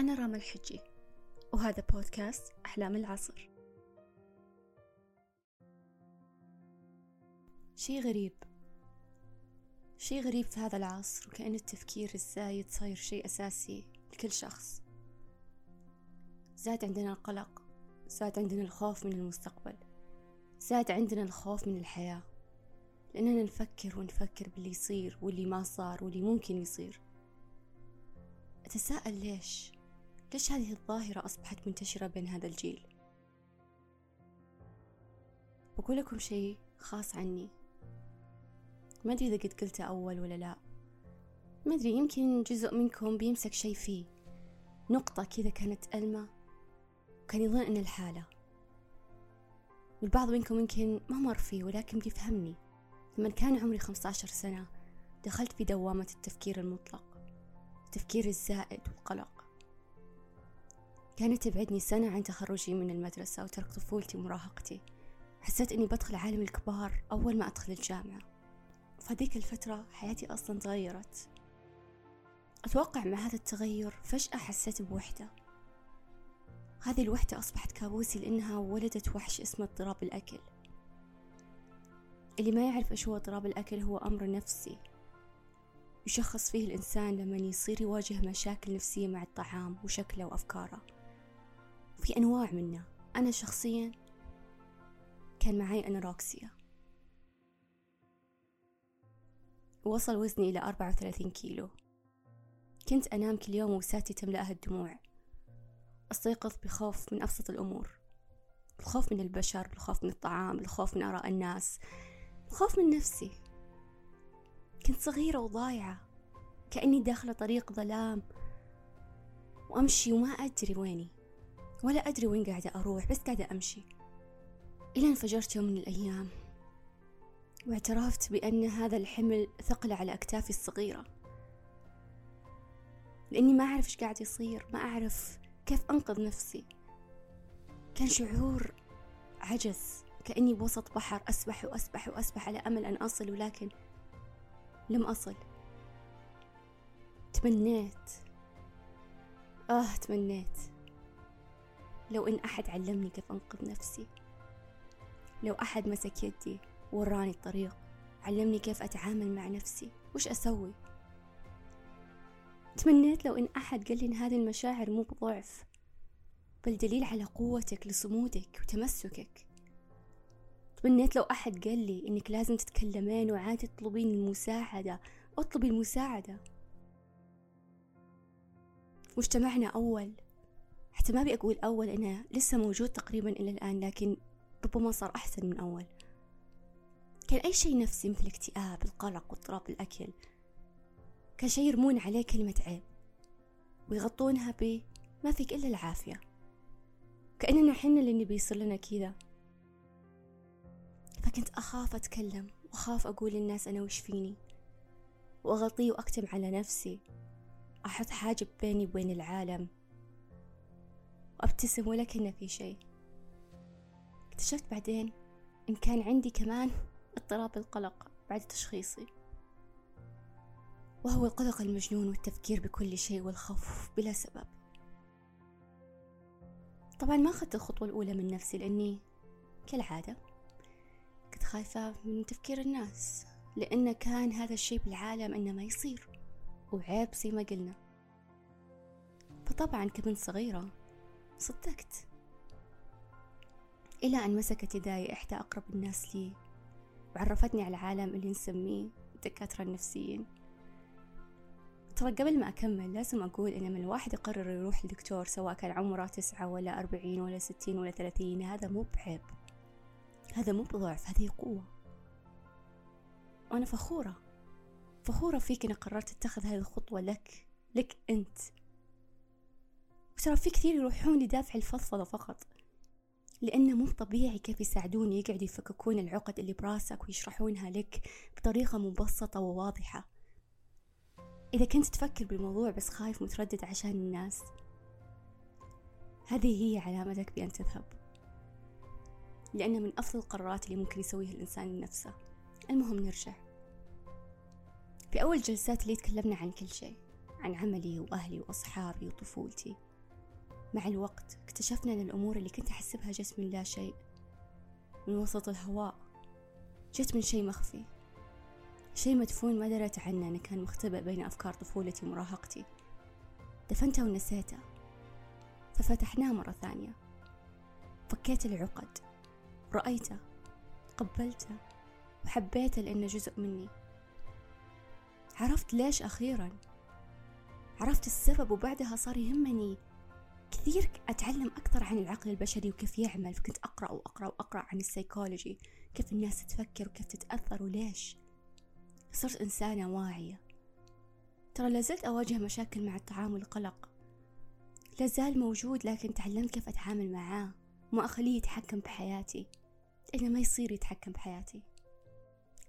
أنا راما الحجي وهذا بودكاست أحلام العصر. شي غريب. شي غريب في هذا العصر وكأن التفكير الزايد صاير شي أساسي لكل شخص. زاد عندنا القلق زاد عندنا الخوف من المستقبل زاد عندنا الخوف من الحياة. لأننا نفكر ونفكر باللي يصير واللي ما صار واللي ممكن يصير. أتساءل ليش؟ ليش هذه الظاهرة أصبحت منتشرة بين هذا الجيل؟ بقول لكم شيء خاص عني. ما أدري إذا قد قلته أول ولا لا. ما أدري يمكن جزء منكم بيمسك شيء فيه. نقطة كذا كانت ألمة وكان يظن أن الحالة. والبعض منكم يمكن ما مر فيه ولكن بيفهمني. لما كان عمري 15 سنة دخلت في دوامة التفكير المطلق التفكير الزائد والقلق. كانت تبعدني سنة عن تخرجي من المدرسة وترك طفولتي ومراهقتي. حسيت إني بدخل عالم الكبار أول ما أدخل الجامعة. فهذيك الفترة حياتي أصلا تغيرت. أتوقع مع هذا التغير فجأة حسيت بوحدة. هذه الوحدة أصبحت كابوسي لأنها ولدت وحش اسمه اضطراب الأكل. اللي ما يعرف إيش هو اضطراب الأكل هو أمر نفسي. يشخص فيه الإنسان لما يصير يواجه مشاكل نفسية مع الطعام وشكله وأفكاره. في أنواع منه أنا شخصيا كان معي أنوركسيا. وصل وزني إلى أربعة وثلاثين كيلو. كنت أنام كل يوم وساتي تملأها الدموع. أستيقظ بخوف من أبسط الأمور. الخوف من البشر الخوف من الطعام الخوف من آراء الناس. الخوف من نفسي. كنت صغيرة وضايعة. كأني داخلة طريق ظلام. وأمشي وما أدري ويني. ولا أدري وين قاعدة أروح بس قاعدة أمشي. إلى انفجرت يوم من الأيام واعترفت بأن هذا الحمل ثقل على أكتافي الصغيرة. لأني ما أعرف إيش قاعد يصير ما أعرف كيف أنقذ نفسي. كان شعور عجز كأني بوسط بحر أسبح وأسبح وأسبح على أمل أن أصل ولكن لم أصل. تمنيت. آه تمنيت. لو إن أحد علمني كيف أنقذ نفسي. لو أحد مسك يدي وراني الطريق علمني كيف أتعامل مع نفسي. وش أسوي؟ تمنيت لو إن أحد قال لي إن هذه المشاعر مو بضعف بل دليل على قوتك لصمودك وتمسكك. تمنيت لو أحد قال لي إنك لازم تتكلمين وعادي تطلبين المساعدة. أطلبي المساعدة. مجتمعنا أول. حتى ما أبي أقول أول إنه لسه موجود تقريبا إلى الآن لكن ربما صار أحسن من أول. كان أي شيء نفسي مثل الاكتئاب القلق واضطراب الأكل كان شيء يرمون عليه كلمة عيب ويغطونها ب ما فيك إلا العافية كأننا حنا اللي نبي يصير لنا كذا. فكنت أخاف أتكلم وأخاف أقول للناس أنا وش فيني؟ وأغطي وأكتم على نفسي. أحط حاجب بيني وبين العالم. وأبتسم ولا كأن في شيء. اكتشفت بعدين إن كان عندي كمان اضطراب القلق بعد تشخيصي. وهو القلق المجنون والتفكير بكل شيء والخوف بلا سبب. طبعا ما أخذت الخطوة الأولى من نفسي لأني كالعادة كنت خايفة من تفكير الناس لأن كان هذا الشيء بالعالم إنه ما يصير وعيب زي ما قلنا. فطبعا كبنت صغيرة صدقت. إلى أن مسكت يداي إحدى أقرب الناس لي وعرفتني على العالم اللي نسميه الدكاترة النفسيين. ترى قبل ما أكمل لازم أقول إن من الواحد يقرر يروح لدكتور سواء كان عمره تسعة ولا أربعين ولا ستين ولا ثلاثين هذا مو بعيب. هذا مو بضعف هذه قوة. وأنا فخورة فخورة فيك إني قررت أتخذ هذه الخطوة لك لك أنت. وترى في كثير يروحون لدافع الفضفضة فقط. لأنه مو طبيعي كيف يساعدون يقعدوا يفككون العقد اللي براسك ويشرحونها لك بطريقة مبسطة وواضحة. إذا كنت تفكر بالموضوع بس خايف متردد عشان الناس هذه هي علامتك بأن تذهب. لأنه من أفضل القرارات اللي ممكن يسويها الإنسان لنفسه. المهم نرجع. في أول جلسات اللي تكلمنا عن كل شيء عن عملي وأهلي وأصحابي وطفولتي. مع الوقت اكتشفنا أن الأمور اللي كنت أحسبها جت من لا شيء من وسط الهواء. جت من شيء مخفي. شيء مدفون ما دريت عنه أنه كان مختبئ بين أفكار طفولتي ومراهقتي. دفنته ونسيته. ففتحناه مرة ثانية. فكيت العقد. رأيته. قبلته. وحبيته لأنه جزء مني. عرفت ليش أخيرا؟ عرفت السبب وبعدها صار يهمني. كثير أتعلم أكثر عن العقل البشري وكيف يعمل فكنت أقرأ وأقرأ وأقرأ عن السيكولوجي كيف الناس تفكر وكيف تتأثر وليش. صرت إنسانة واعية. ترى لازلت أواجه مشاكل مع الطعام والقلق. لازال موجود لكن تعلمت كيف أتعامل معاه. وما أخليه يتحكم بحياتي لأنه ما يصير يتحكم بحياتي.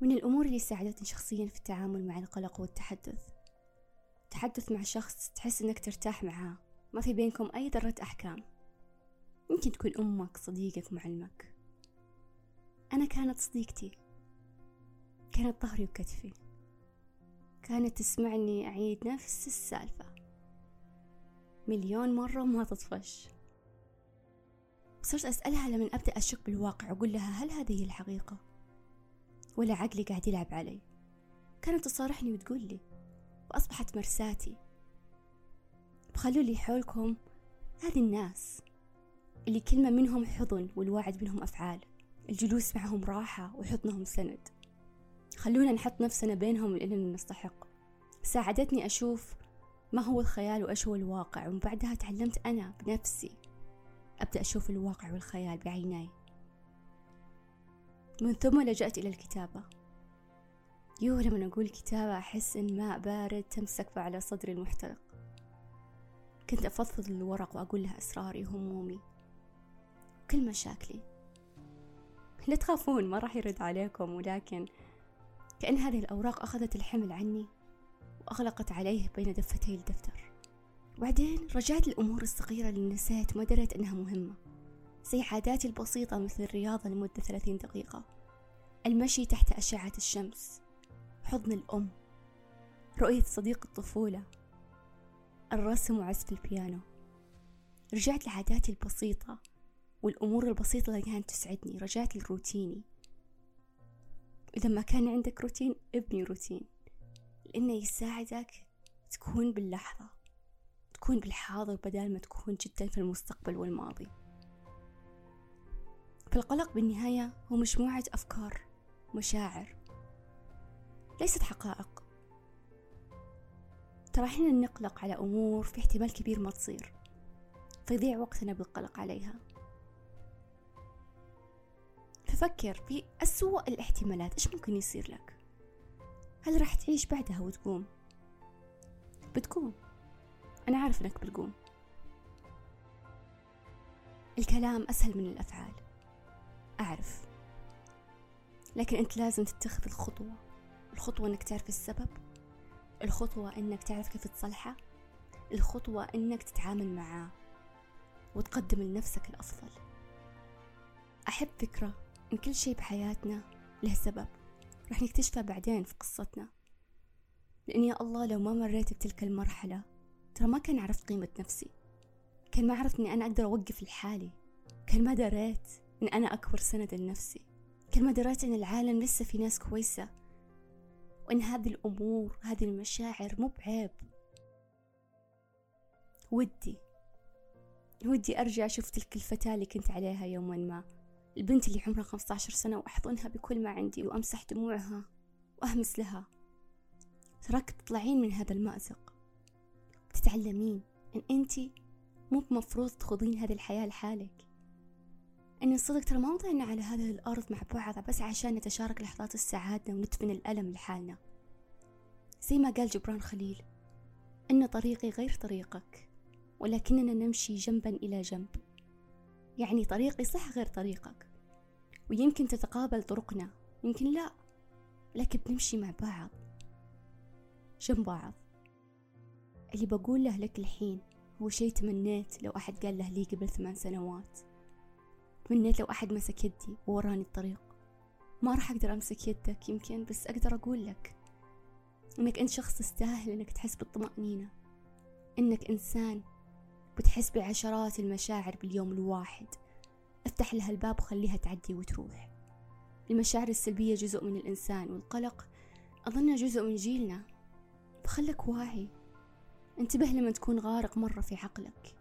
من الأمور اللي ساعدتني شخصيا في التعامل مع القلق والتحدث. تحدث مع شخص تحس إنك ترتاح معاه. ما في بينكم أي ذرة أحكام. يمكن تكون أمك صديقك معلمك أنا كانت صديقتي. كانت ظهري وكتفي. كانت تسمعني أعيد نفس السالفة. مليون مرة وما تطفش. صرت أسألها لما أبدأ أشك بالواقع أقول لها هل هذه الحقيقة؟ ولا عقلي قاعد يلعب علي. كانت تصارحني وتقول لي. وأصبحت مرساتي. بخلوا لي حولكم هذه الناس. اللي كلمة منهم حضن والوعد منهم أفعال. الجلوس معهم راحة وحضنهم سند. خلونا نحط نفسنا بينهم لأننا نستحق. ساعدتني أشوف ما هو الخيال وإيش هو الواقع ومن بعدها تعلمت أنا بنفسي. أبدأ أشوف الواقع والخيال بعيناي. من ثم لجأت إلى الكتابة. يوه لما أقول كتابة أحس إن ماء بارد تمسك على صدري المحترق. كنت أفضفض الورق وأقول لها أسراري وهمومي. كل مشاكلي. لا تخافون ما راح يرد عليكم ولكن كأن هذه الأوراق أخذت الحمل عني وأغلقت عليه بين دفتي الدفتر. وبعدين رجعت الأمور الصغيرة اللي نسيت ما دريت أنها مهمة. زي عاداتي البسيطة مثل الرياضة لمدة ثلاثين دقيقة. المشي تحت أشعة الشمس. حضن الأم. رؤية صديق الطفولة. الرسم وعزف البيانو. رجعت لعاداتي البسيطة والأمور البسيطة اللي كانت تسعدني رجعت لروتيني. إذا ما كان عندك روتين ابني روتين لأنه يساعدك تكون باللحظة تكون بالحاضر بدل ما تكون جدا في المستقبل والماضي. فالقلق بالنهاية هو مجموعة أفكار مشاعر ليست حقائق. ترى إحنا نقلق على أمور في احتمال كبير ما تصير. فيضيع وقتنا بالقلق عليها. ففكر في أسوأ الاحتمالات إيش ممكن يصير لك؟ هل راح تعيش بعدها وتقوم؟ بتقوم. أنا عارف إنك بتقوم. الكلام أسهل من الأفعال. أعرف. لكن أنت لازم تتخذ الخطوة. الخطوة إنك تعرف السبب. الخطوة إنك تعرف كيف تصلحه الخطوة إنك تتعامل معاه وتقدم لنفسك الأفضل. أحب فكرة إن كل شيء بحياتنا له سبب. رح نكتشفه بعدين في قصتنا. لأن يا الله لو ما مريت بتلك المرحلة ترى ما كان عرفت قيمة نفسي. كان ما عرفت إني أنا أقدر أوقف لحالي. كان ما دريت إن أنا أكبر سند لنفسي. كان ما دريت إن العالم لسه في ناس كويسة. وإن هذه الأمور هذه المشاعر مو بعيب. ودي ودي أرجع أشوف تلك الفتاة اللي كنت عليها يوما ما. البنت اللي عمرها 15 سنة وأحضنها بكل ما عندي وأمسح دموعها وأهمس لها. تراك تطلعين من هذا المأزق. بتتعلمين إن أنتي مو بمفروض تخوضين هذه الحياة لحالك. إن الصدق ترى ما وضعنا على هذه الأرض مع بعض بس عشان نتشارك لحظات السعادة وندفن الألم لحالنا. زي ما قال جبران خليل إن طريقي غير طريقك ولكننا نمشي جنبا إلى جنب. يعني طريقي صح غير طريقك ويمكن تتقابل طرقنا يمكن لا لكن بنمشي مع بعض. جنب بعض. اللي بقول له لك الحين هو شي تمنيت لو أحد قال له لي قبل ثمان سنوات. تمنيت لو أحد مسك يدي ووراني الطريق. ما راح أقدر أمسك يدك يمكن بس أقدر أقول لك إنك أنت شخص تستاهل إنك تحس بالطمأنينة. إنك إنسان بتحس بعشرات المشاعر باليوم الواحد. أفتح لها الباب وخليها تعدي وتروح. المشاعر السلبية جزء من الإنسان والقلق أظنه جزء من جيلنا. فخلك واعي. انتبه لما تكون غارق مرة في عقلك.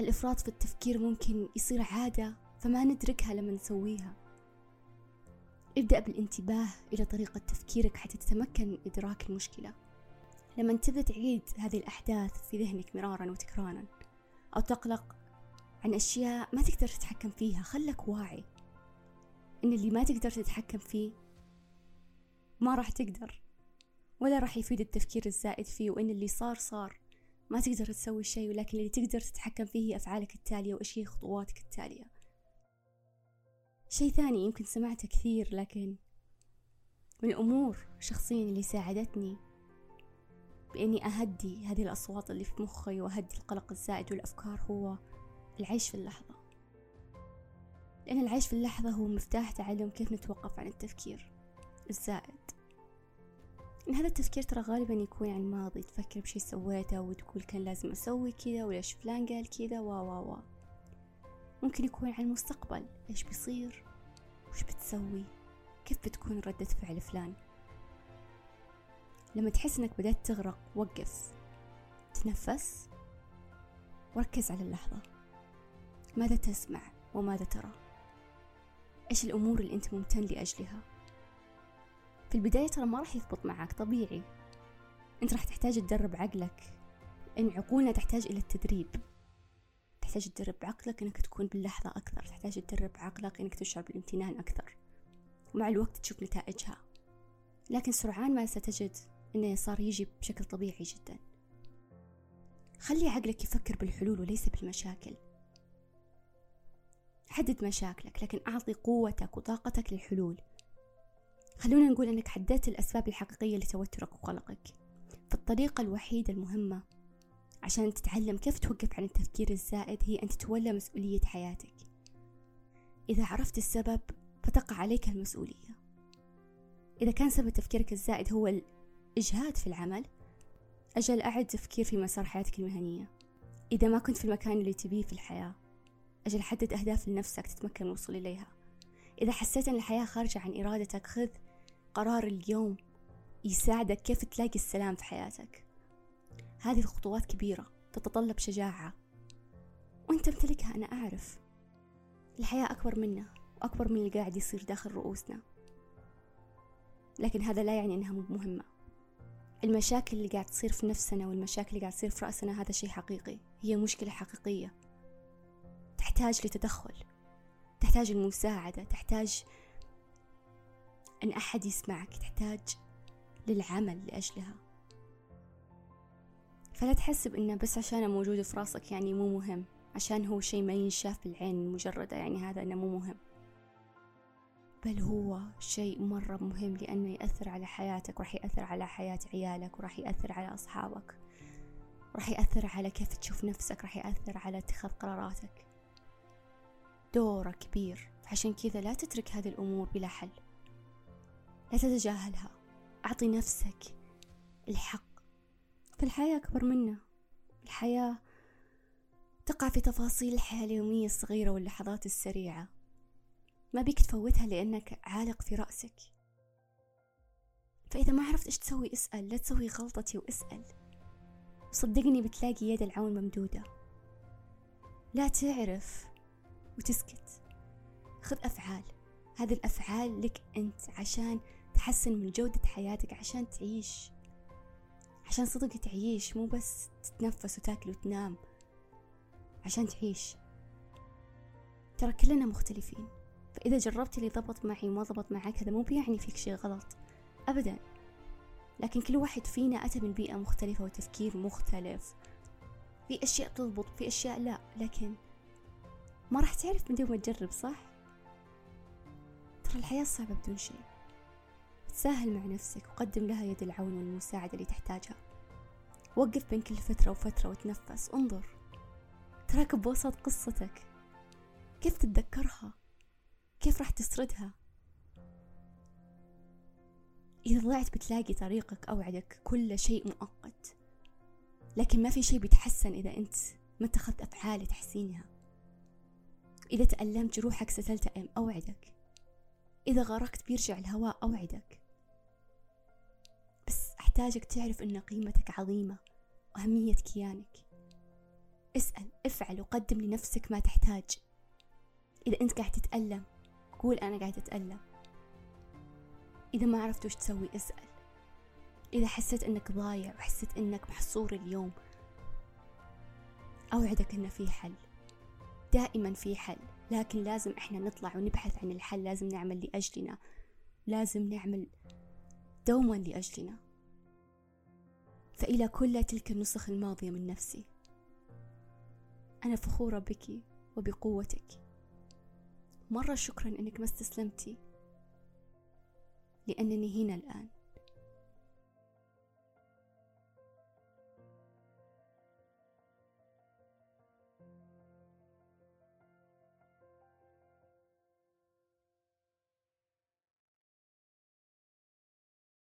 الإفراط في التفكير ممكن يصير عادة فما ندركها لما نسويها. ابدأ بالانتباه إلى طريقة تفكيرك حتى تتمكن من إدراك المشكلة. لما تبدأ تعيد هذه الأحداث في ذهنك مرارا وتكرارا أو تقلق عن أشياء ما تقدر تتحكم فيها خلك واعي إن اللي ما تقدر تتحكم فيه ما راح تقدر ولا راح يفيد التفكير الزائد فيه وإن اللي صار صار. ما تقدر تسوي شيء ولكن اللي تقدر تتحكم فيه هي أفعالك التالية وإيش هي خطواتك التالية. شيء ثاني يمكن سمعته كثير لكن من الأمور شخصيا اللي ساعدتني بإني أهدي هذه الأصوات اللي في مخي وأهدي القلق الزائد والأفكار هو العيش في اللحظة. لأن العيش في اللحظة هو مفتاح تعلم كيف نتوقف عن التفكير الزائد. إن هذا التفكير ترى غالبا يكون عن الماضي تفكر بشي سويته وتقول كان لازم أسوي كذا وليش فلان قال كذا و و و. ممكن يكون عن المستقبل. إيش بيصير؟ وش بتسوي؟ كيف بتكون ردة فعل فلان؟ لما تحس إنك بدأت تغرق وقف. تنفس. وركز على اللحظة. ماذا تسمع وماذا ترى؟ إيش الأمور اللي أنت ممتن لأجلها؟ في البداية ترى ما راح يضبط معك طبيعي. أنت راح تحتاج تدرب عقلك. إن عقولنا تحتاج إلى التدريب. تحتاج تدرب عقلك إنك تكون باللحظة أكثر تحتاج تدرب عقلك إنك تشعر بالامتنان أكثر. ومع الوقت تشوف نتائجها. لكن سرعان ما ستجد إنه صار يجي بشكل طبيعي جدا. خلي عقلك يفكر بالحلول وليس بالمشاكل. حدد مشاكلك لكن أعطي قوتك وطاقتك للحلول. خلونا نقول أنك حددت الأسباب الحقيقية لتوترك وقلقك. فالطريقة الوحيدة المهمة عشان تتعلم كيف توقف عن التفكير الزائد هي أن تتولى مسؤولية حياتك. إذا عرفت السبب فتقع عليك المسؤولية. إذا كان سبب تفكيرك الزائد هو الإجهاد في العمل أجل أعد تفكير في مسار حياتك المهنية. إذا ما كنت في المكان اللي تبيه في الحياة أجل حدد أهداف لنفسك تتمكن الوصول إليها. إذا حسيت أن الحياة خارجة عن إرادتك خذ قرار اليوم يساعدك كيف تلاقي السلام في حياتك. هذه الخطوات كبيرة تتطلب شجاعة. وانت تمتلكها أنا أعرف. الحياة أكبر منا وأكبر من اللي قاعد يصير داخل رؤوسنا. لكن هذا لا يعني أنها مهمة. المشاكل اللي قاعد تصير في نفسنا والمشاكل اللي قاعد تصير في رأسنا هذا شيء حقيقي. هي مشكلة حقيقية. تحتاج لتدخل. تحتاج المساعدة تحتاج أن أحد يسمعك. تحتاج للعمل لأجلها. فلا تحسب إنه بس عشان موجود في راسك يعني مو مهم. عشان هو شيء ما ينشاف بالعين المجردة يعني هذا إنه مو مهم. بل هو شيء مرة مهم لأنه يأثر على حياتك وراح يأثر على حياة عيالك وراح يأثر على أصحابك. راح يأثر على كيف تشوف نفسك راح يأثر على اتخاذ قراراتك. دوره كبير. عشان كذا لا تترك هذه الأمور بلا حل. لا تتجاهلها. أعطي نفسك الحق. فالحياة أكبر منا الحياة تقع في تفاصيل الحياة اليومية الصغيرة واللحظات السريعة. ما بيك تفوتها لأنك عالق في رأسك. فإذا ما عرفت إيش تسوي اسأل. لا تسوي غلطتي واسأل. صدقني بتلاقي يد العون ممدودة. لا تعرف وتسكت. خذ أفعال. هذه الأفعال لك أنت عشان تحسن من جودة حياتك عشان تعيش. عشان صدق تعيش مو بس تتنفس وتاكل وتنام عشان تعيش. ترى كلنا مختلفين. فإذا جربت اللي ضبط معي وما ضبط معك هذا مو بيعني فيك شيء غلط. أبدا. لكن كل واحد فينا أتى من بيئة مختلفة وتفكير مختلف. في أشياء تضبط في أشياء لا. لكن ما راح تعرف من دون ما تجرب صح؟ ترى الحياة صعبة بدون شيء. تساهل مع نفسك وقدم لها يد العون والمساعدة اللي تحتاجها. وقف بين كل فترة وفترة وتنفس انظر. تراك بوسط قصتك. كيف تتذكرها؟ كيف راح تسردها؟ إذا ضعت بتلاقي طريقك أوعدك كل شيء مؤقت. لكن ما في شيء بيتحسن إذا أنت ما اتخذت أفعال لتحسينها. إذا تألمت جروحك ستلتئم أوعدك. إذا غرقت بيرجع الهواء أوعدك. بس أحتاجك تعرف أن قيمتك عظيمة وأهمية كيانك. اسأل افعل وقدم لنفسك ما تحتاج. إذا أنت قاعد تتألم قول أنا قاعد أتألم. إذا ما عرفت وش تسوي اسأل. إذا حسيت أنك ضايع وحسيت أنك محصور اليوم أوعدك أن في حل. دائما في حل لكن لازم إحنا نطلع ونبحث عن الحل. لازم نعمل لأجلنا. لازم نعمل دوما لأجلنا. فإلى كل تلك النسخ الماضية من نفسي. أنا فخورة بك وبقوتك. مرة شكرا أنك ما استسلمتي لأنني هنا الآن.